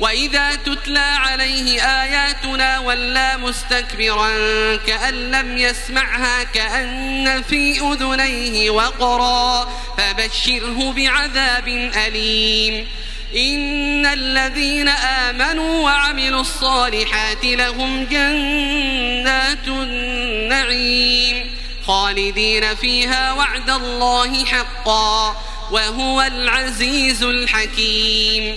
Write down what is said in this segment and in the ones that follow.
وإذا تتلى عليه آياتنا ولى مستكبرا كأن لم يسمعها كأن في أذنيه وقرا فبشره بعذاب أليم. إن الذين آمنوا وعملوا الصالحات لهم جنات النعيم خالدين فيها وعد الله حقا وهو العزيز الحكيم.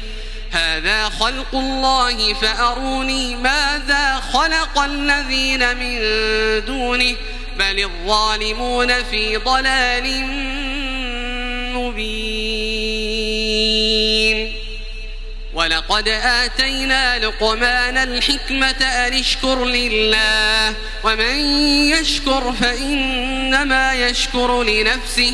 هذا خلق الله فأروني ماذا خلق الذين من دونه بل الظالمون في ضلال مبين. ولقد آتينا لقمان الحكمة أن اشكر لله ومن يشكر فإنما يشكر لنفسه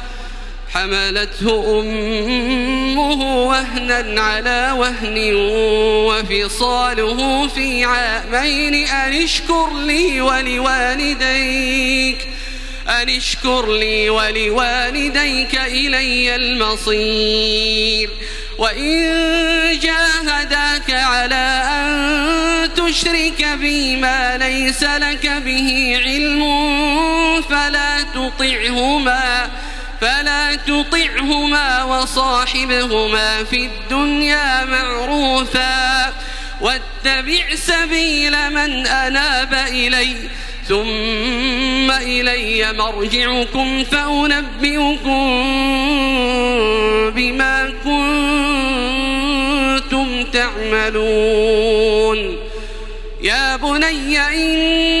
حملته أمه وهنا على وهن وفصاله في عامين. أن اشكر لي ولوالديك أن اشكر لي ولوالديك إلي المصير. وإن جاهداك على أن تشرك بي ما ليس لك به علم فلا تطعهما. فلا تطعهما وصاحبهما في الدنيا معروفا. واتبع سبيل من أناب إلي ثم إلي مرجعكم فأنبئكم بما كنتم تعملون. يا بني إنها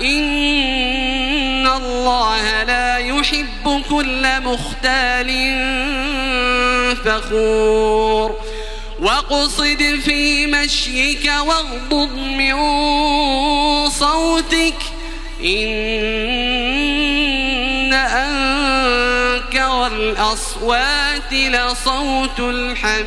إن الله لا يحب كل مختال فخور واقصد في مشيك واغضض من صوتك إن أنكر الأصوات لصوت الحمير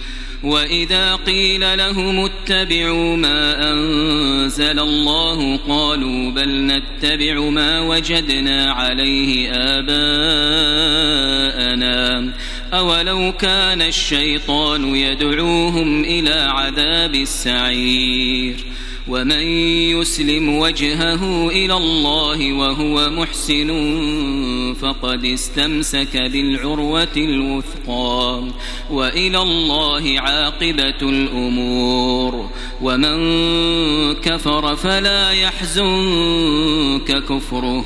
وإذا قيل لهم اتبعوا ما أنزل الله قالوا بل نتبع ما وجدنا عليه آباءنا أولو كان الشيطان يدعوهم إلى عذاب السعير ومن يسلم وجهه إلى الله وهو محسن فقد استمسك بالعروة الوثقى وإلى الله عاقبة الأمور ومن كفر فلا يحزنك كفره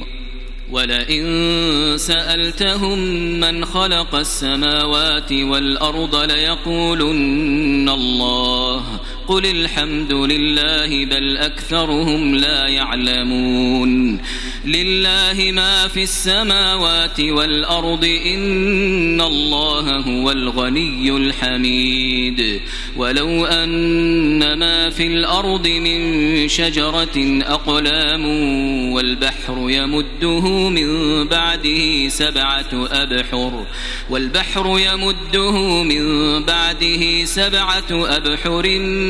ولئن سألتهم من خلق السماوات والأرض ليقولن الله قل الحمد لله بل أكثرهم لا يعلمون لله ما في السماوات والأرض إن الله هو الغني الحميد ولو أن ما في الأرض من شجرة أقلام والبحر يمده من بعده سبعة أبحر والبحر يمده من بعده سبعة أبحر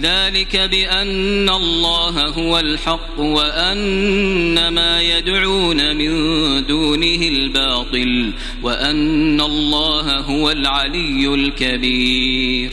ذلك بأن الله هو الحق وأن ما يدعون من دونه الباطل وأن الله هو العلي الكبير.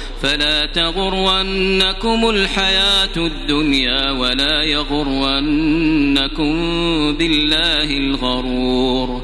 فلا تغرنكم الحياة الدنيا ولا يغرنكم بالله الغرور.